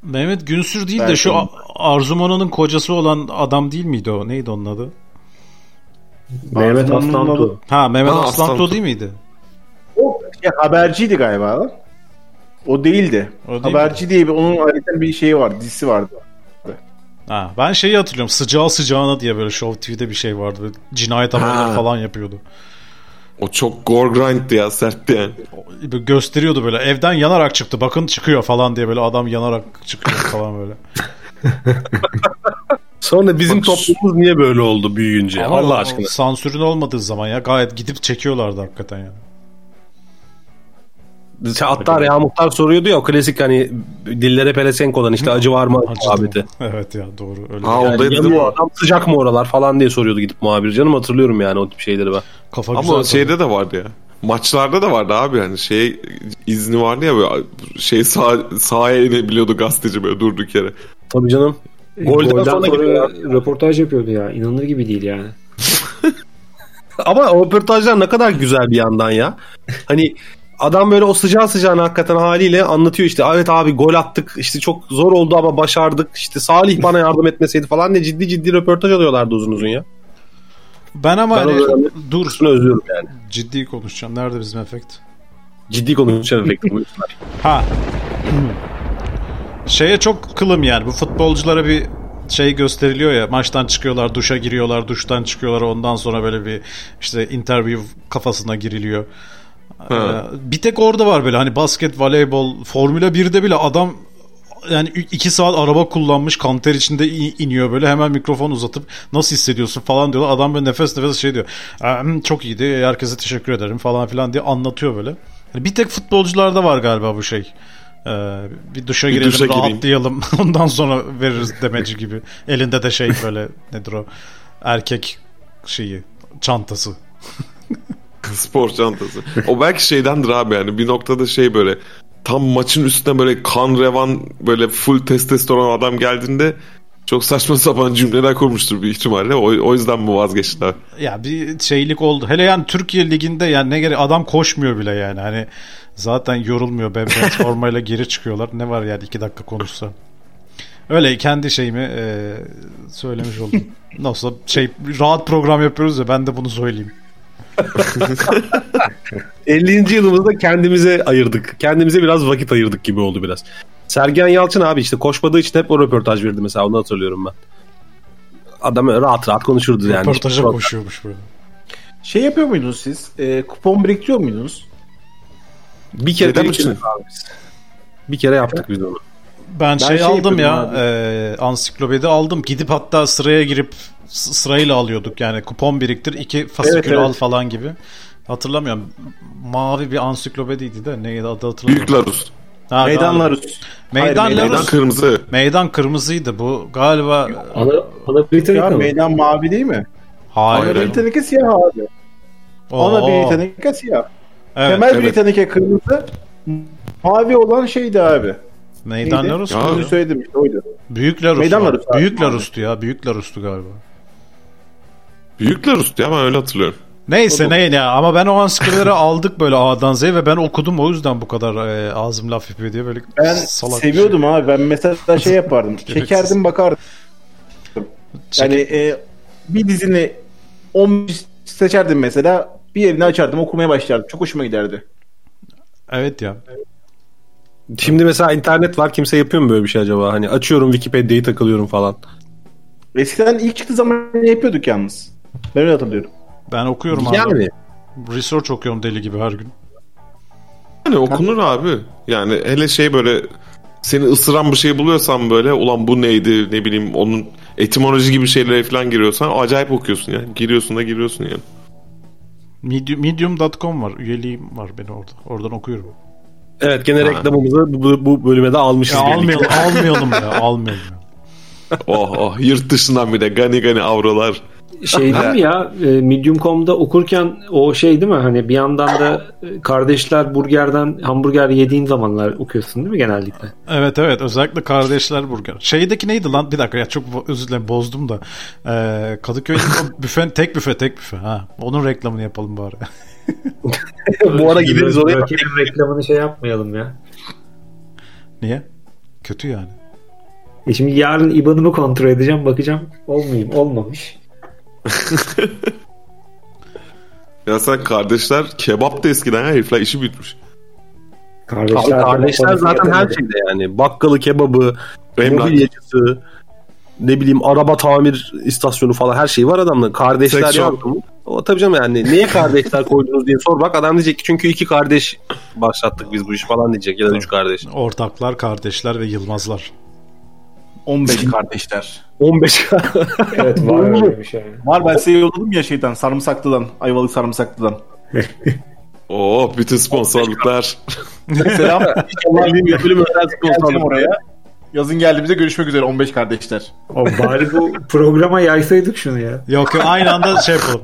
Mehmet Günsür değil de şu Arzu Mono'nun kocası olan adam değil miydi o? Neydi onun adı? Mehmet Aslantu. Ha Mehmet Aslantu. değil miydi? O şey, haberciydi galiba. O değildi. O değil Haberci diye bir onun ayrıca bir şeyi var, dizisi vardı. Ha, ben şeyi hatırlıyorum. Sıcağı sıcağına diye böyle Show TV'de bir şey vardı. Böyle cinayet haberleri Ha. falan yapıyordu. O çok gore grind'di ya sertti yani. Gösteriyordu böyle. Evden yanarak çıktı. Bakın çıkıyor falan diye böyle adam yanarak çıkıyor (laughs) falan böyle. Sonra bizim Bak- toplumumuz niye böyle oldu büyüyünce? Ama Allah aşkına. Sansürün olmadığı zaman ya gayet gidip çekiyorlardı hakikaten yani. Hatta Reha Muhtar soruyordu ya o klasik hani dillere pelesenk olan işte acı var mı muhabbeti. Evet ya doğru öyle. Ha, Yani oradaydı değil Yanıyor mi? adam sıcak mı oralar falan diye soruyordu gidip muhabir. Canım hatırlıyorum yani o tip şeyleri ben. kafa Ama güzel şeyde de vardı ya. Maçlarda da vardı abi yani şey izni vardı ya böyle şey sağ, sahaya inebiliyordu gazeteci böyle durduk yere. Tabii canım. Golden, Golden sonra sonra röportaj yapıyordu ya. İnanılır gibi değil yani. (laughs) Ama o röportajlar ne kadar güzel bir yandan ya. Hani adam böyle o sıcağı sıcağına hakikaten haliyle anlatıyor işte. Evet abi gol attık işte çok zor oldu ama başardık. İşte Salih bana yardım etmeseydi falan diye ciddi ciddi röportaj alıyorlardı uzun uzun ya. Ben ama Ben hani dur özlüyorum yani. ciddi konuşacağım. Nerede bizim efekt? Ciddi konuşan efekti. (laughs) Ha. Şeye çok kılım yani. Bu futbolculara bir şey gösteriliyor ya. Maçtan çıkıyorlar, duşa giriyorlar, duştan çıkıyorlar. Ondan sonra böyle bir işte interview kafasına giriliyor. Ee, bir tek orada var böyle hani basket, voleybol, Formula 1'de bile adam yani 2 saat araba kullanmış kanter içinde iniyor böyle hemen mikrofon uzatıp nasıl hissediyorsun falan diyorlar. Adam böyle nefes nefes şey diyor. "Ehm, çok iyiydi herkese teşekkür ederim falan filan diye anlatıyor böyle. Yani bir tek futbolcularda var galiba bu şey. Ee, bir duşa Bir girelim duşa gireyim. rahatlayalım (laughs) ondan sonra veririz demeci gibi. Elinde de şey böyle nedir o erkek şeyi çantası. (laughs) (laughs) Spor çantası. O belki şeydendir abi yani bir noktada şey böyle tam maçın üstüne böyle kan revan böyle full testosteron adam geldiğinde çok saçma sapan cümleler kurmuştur büyük ihtimalle. O, o yüzden mi vazgeçti abi? Ya bir şeylik oldu. Hele yani Türkiye liginde yani ne gerek adam koşmuyor bile yani. Hani zaten yorulmuyor. Bembeyaz (laughs) formayla geri çıkıyorlar. Ne var yani iki dakika konuşsa. Öyle kendi şeyimi e, söylemiş oldum. (laughs) Nasıl şey rahat program yapıyoruz ya ben de bunu söyleyeyim. 50. yılımızda kendimize ayırdık. Kendimize biraz vakit ayırdık gibi oldu biraz. Sergen Yalçın abi işte koşmadığı için hep o röportaj verdi mesela onu hatırlıyorum ben. Adam rahat rahat konuşurdu yani. Röportaja Hiçbir- koşuyormuş böyle. Şey yapıyor muydunuz siz? E, kupon biriktiriyor muydunuz? Bir kere biriktirdik abi biz. Bir kere yaptık biz onu. Ben, şey, şey aldım ya yapıyordum e, ansiklopedi aldım. Gidip hatta sıraya girip sırayla alıyorduk. Yani kupon biriktir iki fasikül Evet, evet. al falan gibi. Hatırlamıyorum. Mavi bir ansiklopediydi de neydi adı hatırlamıyorum. Büyük Larus. Ha, Meydanlar galiba. üst. Meydan, Hayır, Larus. Meydan kırmızı. Meydan kırmızıydı bu. Galiba Ana, ana Ya Britannica mı? meydan mavi değil mi? hayır. Ana Britannica siyah abi. Oo. Ana Britannica siyah. Evet. Temel evet. Britannica kırmızı. Mavi olan şeydi abi. Meydan Neydi? Larus söyledim işte oydu. Büyük Larus. Meydan. Larus. Büyük Larus'tu ya. Büyük Larus'tu galiba. Büyük Larus ya ben öyle hatırlıyorum. Neyse ne ya ama ben o ansiklopedileri (laughs) aldık böyle A'dan Z'ye ve ben okudum o yüzden bu kadar e, ağzım laf yapıyor diye böyle Ben salak bir şey. seviyordum abi. Ben mesela şey yapardım. (laughs) Çekerdim bakardım. Yani e, bir dizini 10 seçerdim mesela. Bir yerini açardım okumaya başlardım. Çok hoşuma giderdi. Evet ya. Şimdi mesela internet var kimse yapıyor mu böyle bir şey acaba? Hani açıyorum Wikipedia'yı takılıyorum falan. Eskiden ilk çıktığı zaman yapıyorduk yalnız. Ben öyle hatırlıyorum. Ben okuyorum Yani abi. Research okuyorum deli gibi her gün. Yani okunur abi. Yani hele şey böyle seni ısıran bir şey buluyorsan böyle ulan bu neydi ne bileyim onun etimoloji gibi şeylere falan giriyorsan acayip okuyorsun yani. Giriyorsun da giriyorsun yani. Medium, Medium.com var. Üyeliğim var benim orada. Oradan okuyorum. Evet gene reklamımızı bu, bu bölüme de almışız. Ya almayalım, almayalım ya. (laughs) Almayalım ya. Oh oh yurt dışından bir de gani gani avrolar. Şey değil mi ya e, Medium.com'da okurken o şey değil mi hani bir yandan da e, kardeşler burgerden hamburger yediğin zamanlar okuyorsun değil mi genellikle? Evet evet özellikle kardeşler burger. Şeydeki neydi lan? Bir dakika ya çok özür dilerim bozdum da. Ee, Kadıköy'de o (laughs) büfe, tek büfe tek büfe. Ha, onun reklamını yapalım bari. (laughs) Bu ara gideriz oraya. Rakibin reklamını şey yapmayalım ya. Niye? Kötü yani. E şimdi yarın IBAN'ımı kontrol edeceğim bakacağım olmayayım olmamış. (laughs) Ya sen kardeşler kebap da eskiden ya herifler işi bitmiş. Abi kardeşler zaten her şeyde yani. Bakkalı, kebabı, mobilyacısı, ne bileyim araba tamir istasyonu falan her şey var adamda. Kardeşler shop. yardım. O tabii canım yani niye kardeşler koydunuz diye sor bak adam diyecek ki çünkü iki kardeş başlattık biz bu işi falan diyecek ya da üç kardeş. Ortaklar, kardeşler ve Yılmazlar. 15 kardeşler. 15 (laughs) Evet var öyle bir şey. Var ben size yolladım ya şeyden sarımsaklıdan. Ayvalık sarımsaklıdan. Oo bütün sponsorluklar. Selam. İnşallah bir bölüm özel Geleceğim oraya. Yazın geldiğimizde görüşmek üzere 15 kardeşler. O bari bu programa yaysaydık şunu ya. Yok yok aynı anda şey yapalım.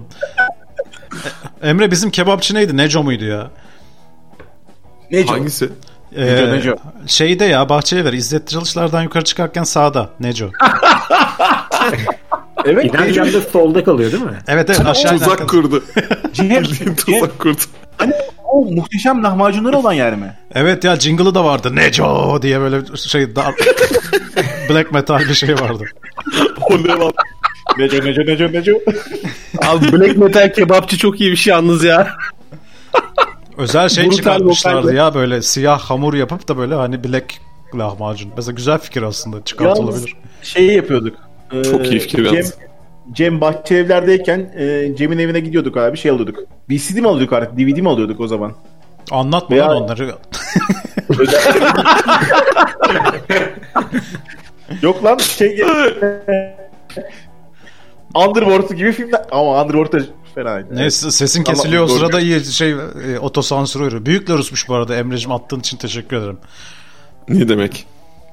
E- Emre bizim kebapçı neydi? Neco muydu ya? Neco. Hangisi? Ee, Neco, Neco. Şeyde ya Bahçever İzzet Çalışlar'dan yukarı çıkarken sağda Neco. (laughs) Evet. İnerken de (laughs) solda kalıyor değil mi? Evet evet aşağı Tuzak kurdu. (laughs) Cem, Bildiğin tuzak kurdu. Hani o muhteşem lahmacunları olan yer mi? Evet ya jingle'ı da vardı. Neco diye böyle şey dar... black metal bir şey vardı. O ne lan? Neco Neco Neco Neco. Abi Black Metal kebapçı çok iyi bir şey yalnız ya. Özel şey çıkartmışlardı vokalde. ya böyle siyah hamur yapıp da böyle hani black lahmacun. Mesela güzel fikir aslında çıkartılabilir. Şeyi yapıyorduk. Ee, Çok iyi fikir Cem, yalnız. Cem Bahçelievler'deyken e, Cem'in evine gidiyorduk abi şey alıyorduk. VCD mi alıyorduk artık DVD mi alıyorduk o zaman? Anlatma Veya- onları. (laughs) Yok lan şey (laughs) Underworld gibi filmler ama Underworld da fena. Neyse sesin Ama kesiliyor o doğru. sırada iyi şey e, otosansür uyuyor. Büyük Larus'muş bu arada Emre'cim attığın için teşekkür ederim. Ne demek?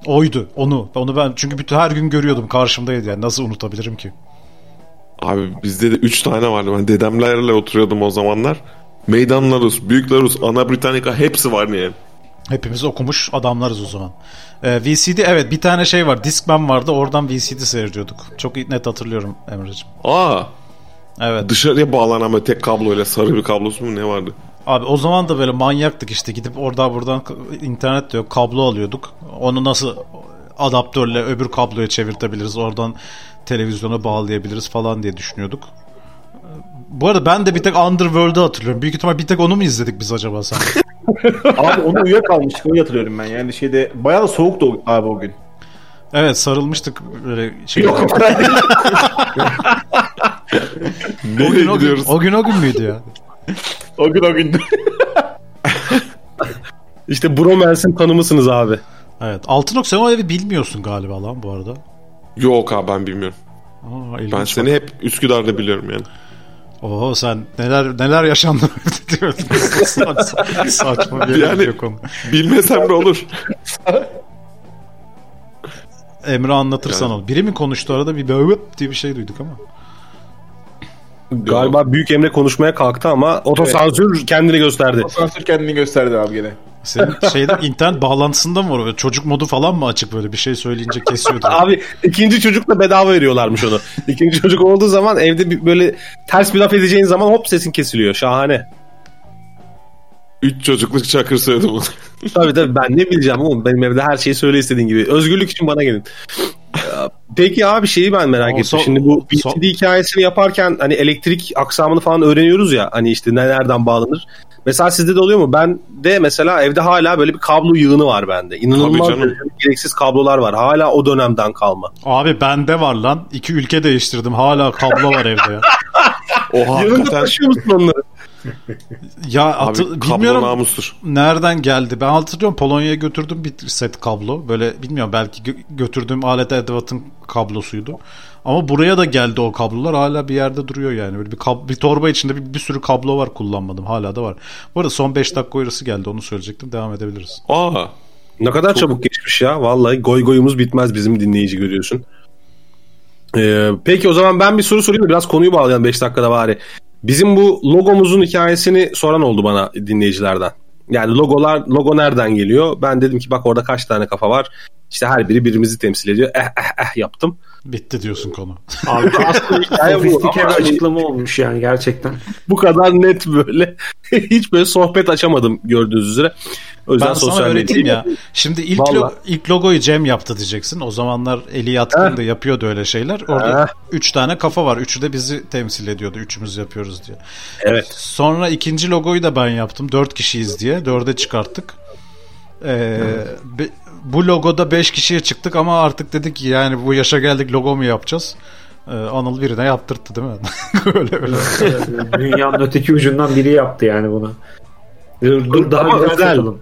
Oydu onu. Onu ben çünkü bütün her gün görüyordum karşımdaydı yani nasıl unutabilirim ki? Abi bizde de 3 tane vardı. Ben dedemlerle oturuyordum o zamanlar. Meydan Larus, Büyük Larus, Ana Britannica hepsi var yani. Hepimiz okumuş adamlarız o zaman. Ee, VCD evet bir tane şey var. Discman vardı oradan VCD seyrediyorduk. Çok net hatırlıyorum Emre'cim. Aa Evet. dışarıya bağlanan böyle tek kabloyla sarı bir kablosu mu ne vardı? Abi o zaman da böyle manyaktık işte gidip orada buradan internet de yok kablo alıyorduk. Onu nasıl adaptörle öbür kabloya çevirtebiliriz oradan televizyona bağlayabiliriz falan diye düşünüyorduk. Bu arada ben de bir tek Underworld'ı hatırlıyorum. Büyük ihtimal bir tek onu mu izledik biz acaba sen? (laughs) Abi onu uyuyakalmıştık onu hatırlıyorum ben. Yani şeyde bayağı da soğuktu abi o gün. evet sarılmıştık böyle şey. Yok (laughs) o gün, o, gün, o gün o gün müydü ya? (laughs) o gün o gündü. (laughs) İşte Bromance'in tanımısınız abi. Evet. Altınok sen o evi bilmiyorsun galiba lan bu arada. Yok abi ben bilmiyorum. Aa, Ben bak. seni hep Üsküdar'da biliyorum yani. Oho sen neler neler yaşandı (laughs) Saçma bir Yani- yani... konu. Bilmesem de olur. Emre anlatırsan Yani. onu. Biri mi konuştu arada bir böyle diye bir şey duyduk ama. Galiba Büyük Emre konuşmaya kalktı ama otosansür kendini gösterdi. Asansör kendini gösterdi abi gene. Senin şeyde internet bağlantısında mı var? Böyle Çocuk modu falan mı açık böyle bir şey söyleyince kesiyordu. Abi ikinci çocukla bedava veriyorlarmış onu. İkinci çocuk olduğu zaman evde bir böyle ters bir laf edeceğin zaman hop sesin kesiliyor. Şahane. Üç çocukluk çakır söyledi bunu. Tabii tabii ben ne bileceğim oğlum benim evde her şeyi söyle istediğin gibi. Özgürlük için bana gelin. Ya, Peki abi şeyi ben merak ettim. son- Şimdi bu son- BCD hikayesini yaparken hani elektrik aksamını falan öğreniyoruz ya. Hani işte ne- nereden bağlanır. Mesela sizde de oluyor mu? Ben de mesela evde hala böyle bir kablo yığını var bende. İnanılmaz gereksiz kablolar var. Hala o dönemden kalma. Abi bende var lan. İki ülke değiştirdim. Hala kablo var evde ya. (laughs) Oha Yanında hakikaten. taşıyor musun onları? Ya Abi bilmiyorum namustur. nereden geldi. Ben hatırlıyorum Polonya'ya götürdüm bir set kablo. Böyle bilmiyorum belki gö- götürdüğüm alet edevatın kablosuydu. Ama buraya da geldi o kablolar. Hala bir yerde duruyor yani. Böyle bir, kab- bir torba içinde bir, bir sürü kablo var kullanmadım. Hala da var. Bu arada son 5 dakika uyarısı geldi. Onu söyleyecektim. Devam edebiliriz. Aa Ne kadar çabuk geçmiş ya. Vallahi goy goyumuz bitmez bizim dinleyici görüyorsun. Ee, peki o zaman ben bir soru sorayım da biraz konuyu bağlayalım 5 dakikada bari. Bizim bu logomuzun hikayesini soran oldu bana dinleyicilerden. Yani logolar logo nereden geliyor? Ben dedim ki bak orada kaç tane kafa var. İşte her biri birimizi temsil ediyor. Eh eh eh yaptım. Bitti diyorsun konu. (laughs) Abi aslında sofistike bir Ama- açıklama olmuş yani gerçekten. Bu kadar net böyle. (laughs) Hiç böyle sohbet açamadım gördüğünüz üzere. O yüzden Ben sana sosyal öğreteyim medya- ya. Şimdi ilk, Vallahi. lo- ilk logoyu Cem yaptı diyeceksin. O zamanlar eli yatkındı yapıyordu öyle şeyler. Orada üç tane kafa var. Üçü de bizi temsil ediyordu. Üçümüz yapıyoruz diye. Evet. Sonra ikinci logoyu da ben yaptım. Dört kişiyiz diye. Dörde çıkarttık. Ee, be- bu logoda beş kişiye çıktık ama artık dedik ki yani bu yaşa geldik logo mu yapacağız? Ee, Anıl birine yaptırttı değil mi? (laughs) öyle öyle. Dünyanın öteki ucundan biri yaptı yani bunu. Dur, dur daha Ama güzel, özel. satalım.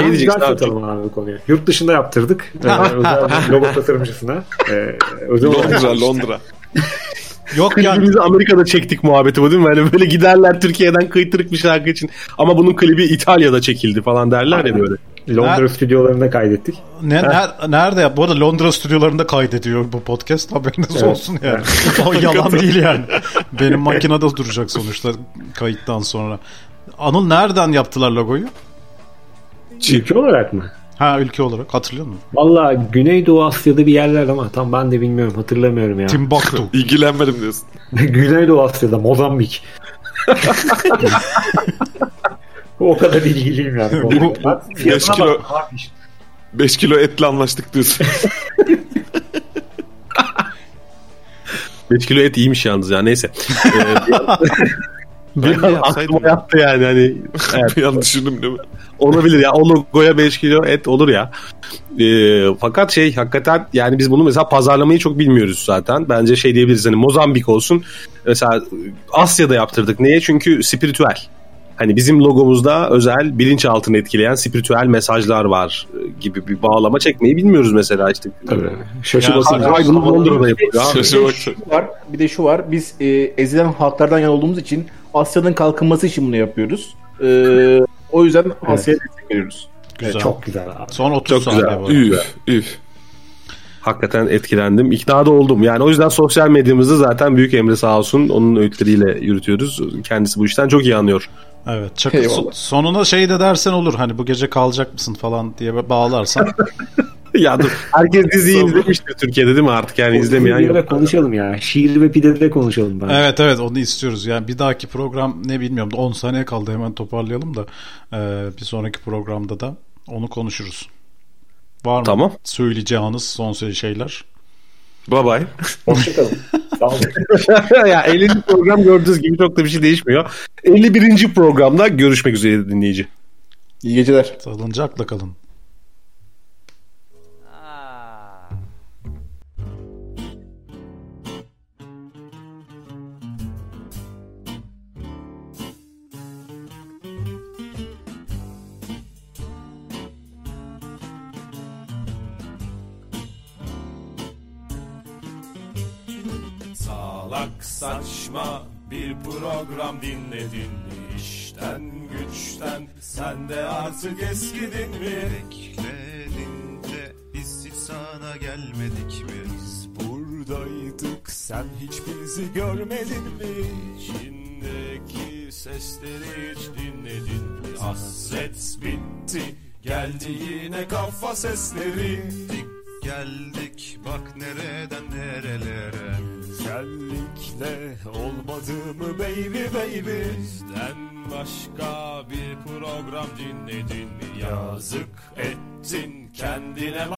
Şey Daha diyeceksin abi. satalım abi bu konuyu. Yurt dışında yaptırdık. (laughs) Ee, özel bir logo tasarımcısına. Ee, özel Londra, Londra. (laughs) Yok yani Klibimizi Amerika'da çektik muhabbeti bu değil mi? Hani böyle giderler Türkiye'den kıytırık bir şarkı için. Ama bunun klibi İtalya'da çekildi falan derler ya böyle. Londra Ha. stüdyolarında kaydettik. ne, ner- nerede ya? Bu arada Londra stüdyolarında kaydediyor bu podcast. Haberiniz Evet. olsun yani. (laughs) o yalan değil yani. Benim makinede duracak sonuçta kayıttan sonra. Anıl nereden yaptılar logoyu? Ülke olarak mı? Ha ülke olarak hatırlıyor musun? Valla Güneydoğu Asya'da bir yerler ama tam ben de bilmiyorum hatırlamıyorum ya. Timbuktu. (laughs) İlgilenmedim diyorsun. (laughs) Güneydoğu Asya'da Mozambik. (laughs) o kadar ilgiliyim yani. Bu- Ben beş fiyatına kilo- bak- abi işte. 5 kilo etle anlaştık diyorsun. 5 kilo et iyiymiş yalnız ya neyse. Bir an aklıma yattı yani hani. (laughs) Evet, bir an düşündüm değil mi? olabilir ya. O logoya 5 kilo et olur ya. Ee, fakat şey hakikaten yani biz bunu mesela pazarlamayı çok bilmiyoruz zaten. Bence şey diyebiliriz hani Mozambik olsun. Mesela Asya'da yaptırdık. Niye? Çünkü spiritüel. Hani bizim logomuzda özel bilinçaltını etkileyen spiritüel mesajlar var e, gibi bir bağlama çekmeyi bilmiyoruz mesela işte. Tabii. Şaşı bunu Londra'da yapıyor. Şaşı Bir de şu var, bir de şu var. Biz e, ezilen halklardan yana olduğumuz için Asya'nın kalkınması için bunu yapıyoruz. E, o yüzden Asya'ya destek veriyoruz. Güzel. Çok güzel abi. Son 30 Çok saniye güzel. bu arada. Üf, üf. Hakikaten etkilendim. İkna da oldum. Yani o yüzden sosyal medyamızı zaten Büyük Emre sağ olsun onun öğütleriyle yürütüyoruz. Kendisi bu işten çok iyi anlıyor. Evet. Çakır Eyvallah. so- sonuna şey de dersen olur. Hani bu gece kalacak mısın falan diye bağlarsan. (laughs) (laughs) ya dur. Herkes (laughs) diziyi izlemiştir Türkiye'de değil mi artık yani izlemeyen Bir ara yok. konuşalım ya. Şiir ve pidede konuşalım ben. evet evet onu istiyoruz. Yani bir dahaki program ne bilmiyorum 10 saniye kaldı hemen toparlayalım da e, bir sonraki programda da onu konuşuruz. Var mı? Tamam. Söyleyeceğiniz son şeyler. Bye bye. Hoşçakalın. (laughs) Sağ olun. ya 50. program gördüğünüz gibi çok da bir şey değişmiyor. 51. programda görüşmek üzere dinleyici. İyi geceler. Sağlıcakla kalın. Saçma bir program dinledin mi? İşten güçten sen de artık eskidin mi? Bekledin de biz hiç sana gelmedik mi? Biz buradaydık sen hiç bizi görmedin mi? İçindeki sesleri hiç dinledin mi? Hasret bitti geldi yine kafa sesleri. Geldik bak nereden nerelere. Güzellikle olmadı mı baby baby? Bizden başka bir program dinledin mi? Yazık ettin kendine